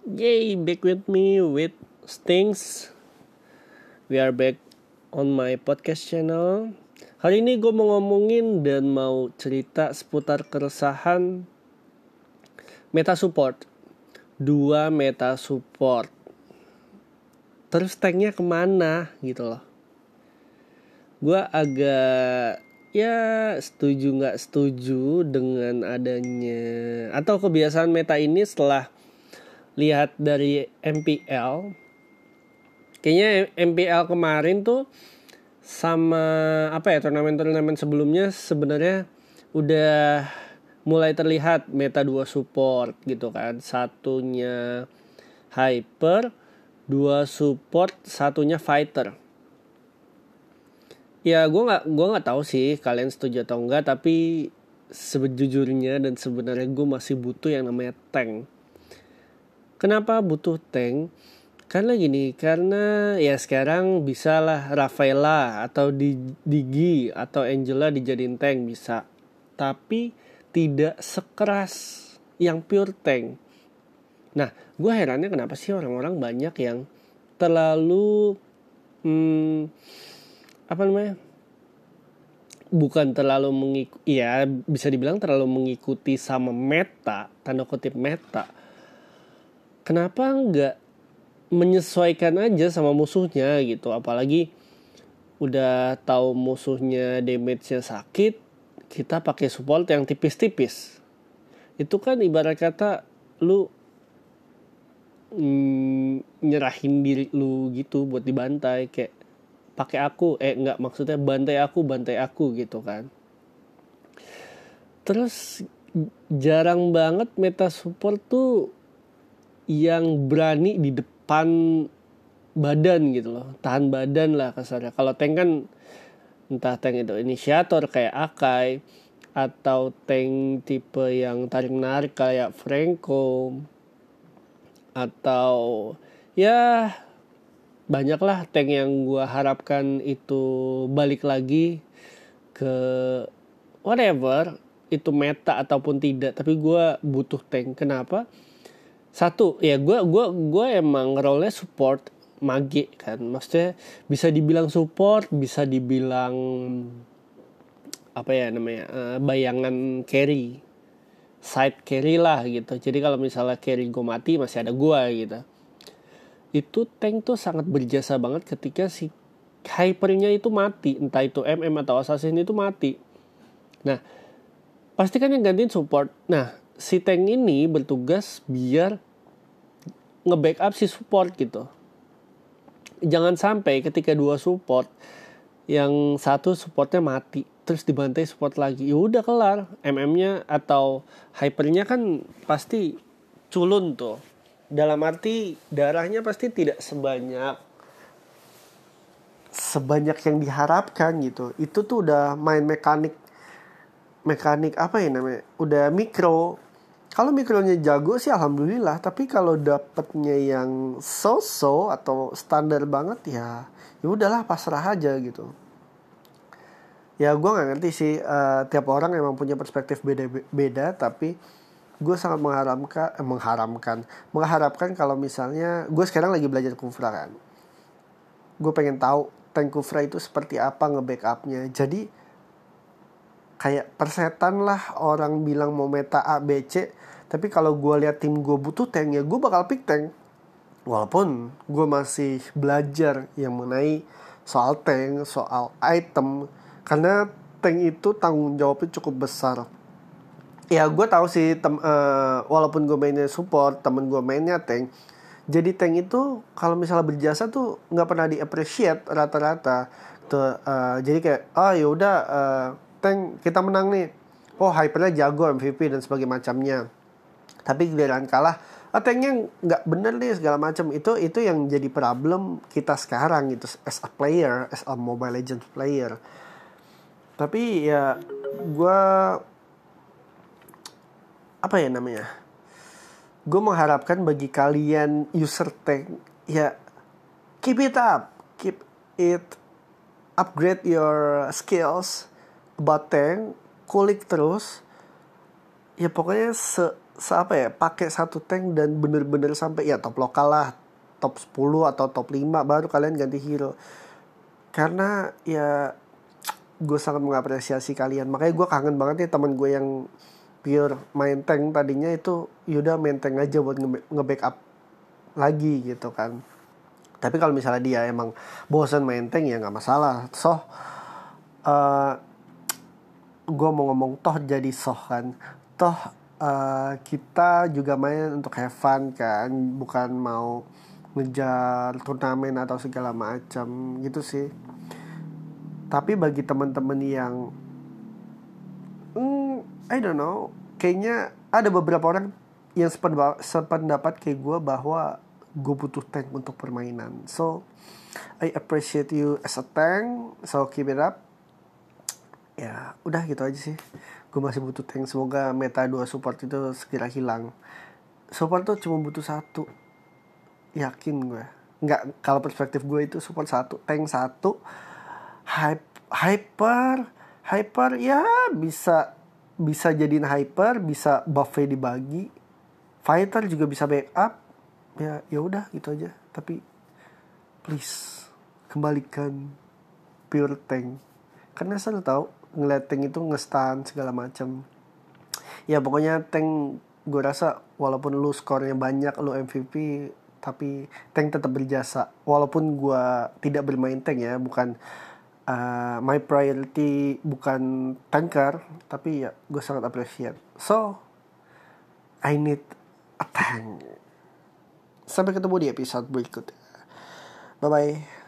Yay, back with me with Stings. We are back on my podcast channel. Hari ini gue mau ngomongin dan mau cerita seputar keresahan meta support. Dua meta support. Terus tanknya ke mana gitu loh. Gue agak ya setuju nggak setuju dengan adanya atau kebiasaan meta ini setelah lihat dari MPL kayaknya MPL kemarin tuh sama apa ya turnamen-turnamen sebelumnya sebenarnya udah mulai terlihat meta dua support gitu kan. Satunya hyper dua support satunya fighter. Ya gue nggak gue nggak tahu sih kalian setuju atau enggak tapi sejujurnya dan sebenarnya gue masih butuh yang namanya tank kenapa butuh tank? Karena gini karena ya sekarang bisa lah Rafaela atau di Digi atau Angela dijadiin tank bisa. Tapi tidak sekeras yang pure tank. Nah gue herannya kenapa sih orang-orang banyak yang terlalu hmm, apa namanya? Bukan terlalu mengikuti ya bisa dibilang terlalu mengikuti sama meta tanda kutip meta kenapa nggak menyesuaikan aja sama musuhnya gitu? Apalagi udah tahu musuhnya damage-nya sakit kita pakai support yang tipis-tipis. Itu kan ibarat kata lu mm, nyerahin diri lu gitu buat dibantai kayak pakai aku. Eh nggak maksudnya bantai aku bantai aku gitu kan. Terus jarang banget meta support tuh yang berani di depan badan gitu loh. Tahan badan lah kasarnya. Kalau tank kan entah tank itu inisiator kayak Akai atau tank tipe yang tarik menarik kayak Franco atau ya banyaklah tank yang gue harapkan itu balik lagi ke whatever itu meta ataupun tidak. Tapi gue butuh tank. Kenapa satu ya gue gua gue emang role support mage kan. Maksudnya bisa dibilang support bisa dibilang apa ya namanya uh, bayangan carry side carry lah gitu. Jadi kalau misalnya carry gue mati masih ada gue gitu. Itu tank tuh sangat berjasa banget ketika si hypernya itu mati. Entah itu MM atau assassin itu mati. Nah pasti kan yang gantiin support. Nah si tank ini bertugas biar nge-backup si support gitu. Jangan sampai ketika dua support yang satu supportnya mati terus dibantai support lagi. Ya udah kelar. MM-nya atau hypernya kan pasti culun tuh. Dalam arti darahnya pasti tidak sebanyak sebanyak yang diharapkan gitu. Itu tuh udah main mekanik mekanik apa ya namanya? Udah mikro kalau mikronya jago sih alhamdulillah tapi kalau dapetnya yang so-so atau standar banget ya ya udahlah pasrah aja gitu. Ya gue nggak ngerti sih uh, tiap orang emang punya perspektif beda beda tapi gue sangat mengharamkan eh, mengharamkan mengharapkan kalau misalnya gue sekarang lagi belajar kufra kan. Gue pengen tahu tank kufra itu seperti apa nge-backupnya. Jadi kayak persetan lah orang bilang mau meta A B C. Tapi kalau gue lihat tim gue butuh tank ya gue bakal pick tank. Walaupun gue masih belajar yang mengenai soal tank soal item. Karena tank itu tanggung jawabnya cukup besar. Ya gue tahu sih tem uh, walaupun gue mainnya support temen gue mainnya tank. Jadi tank itu kalau misalnya berjasa tuh nggak pernah di appreciate rata-rata. Tuh uh, jadi kayak oh ya udah uh, tank kita menang nih. Oh hypernya jago MVP dan sebagainya macamnya. Tapi giliran kalah ah, tanknya nggak bener nih segala macam. Itu itu yang jadi problem kita sekarang gitu as a player as a Mobile Legends player. Tapi ya gue apa ya namanya gue mengharapkan bagi kalian user tank ya keep it up keep it upgrade your skills tank kulik terus. Ya pokoknya se apa ya pakai satu tank dan bener-bener sampai ya top lokal lah. Top 10 atau top 5 baru kalian ganti hero. Karena ya gue sangat mengapresiasi kalian. Makanya gue kangen banget nih teman gue yang pure main tank tadinya itu yaudah main tank aja buat nge-backup lagi gitu kan. Tapi kalau misalnya dia emang bosan main tank ya nggak masalah. So uh, gue mau ngomong toh jadi soh kan? Toh uh, kita juga main untuk have fun kan? Bukan mau ngejar turnamen atau segala macam gitu sih. Tapi bagi teman-teman yang hmm, I don't know kayaknya ada beberapa orang yang sependapat kayak gue bahwa gue butuh tank untuk permainan. So I appreciate you as a tank so keep it up ya udah gitu aja sih. Gue masih butuh tank. Semoga meta 2 support itu segera hilang. Support tuh cuma butuh satu. Yakin gue nggak kalau perspektif gue itu support satu tank satu. Hyper hyper ya bisa bisa jadiin hyper bisa buffnya dibagi. Fighter juga bisa backup. Ya ya udah gitu aja. Tapi please kembalikan pure tank. Karena saya tahu ngeliat tank itu ngestan segala macam ya pokoknya tank gue rasa walaupun lu skornya banyak lu MVP tapi tank tetap berjasa. Walaupun gue tidak bermain tank ya bukan uh, my priority bukan tanker tapi ya gue sangat appreciate so I need a tank. Sampai ketemu di episode berikutnya. Bye bye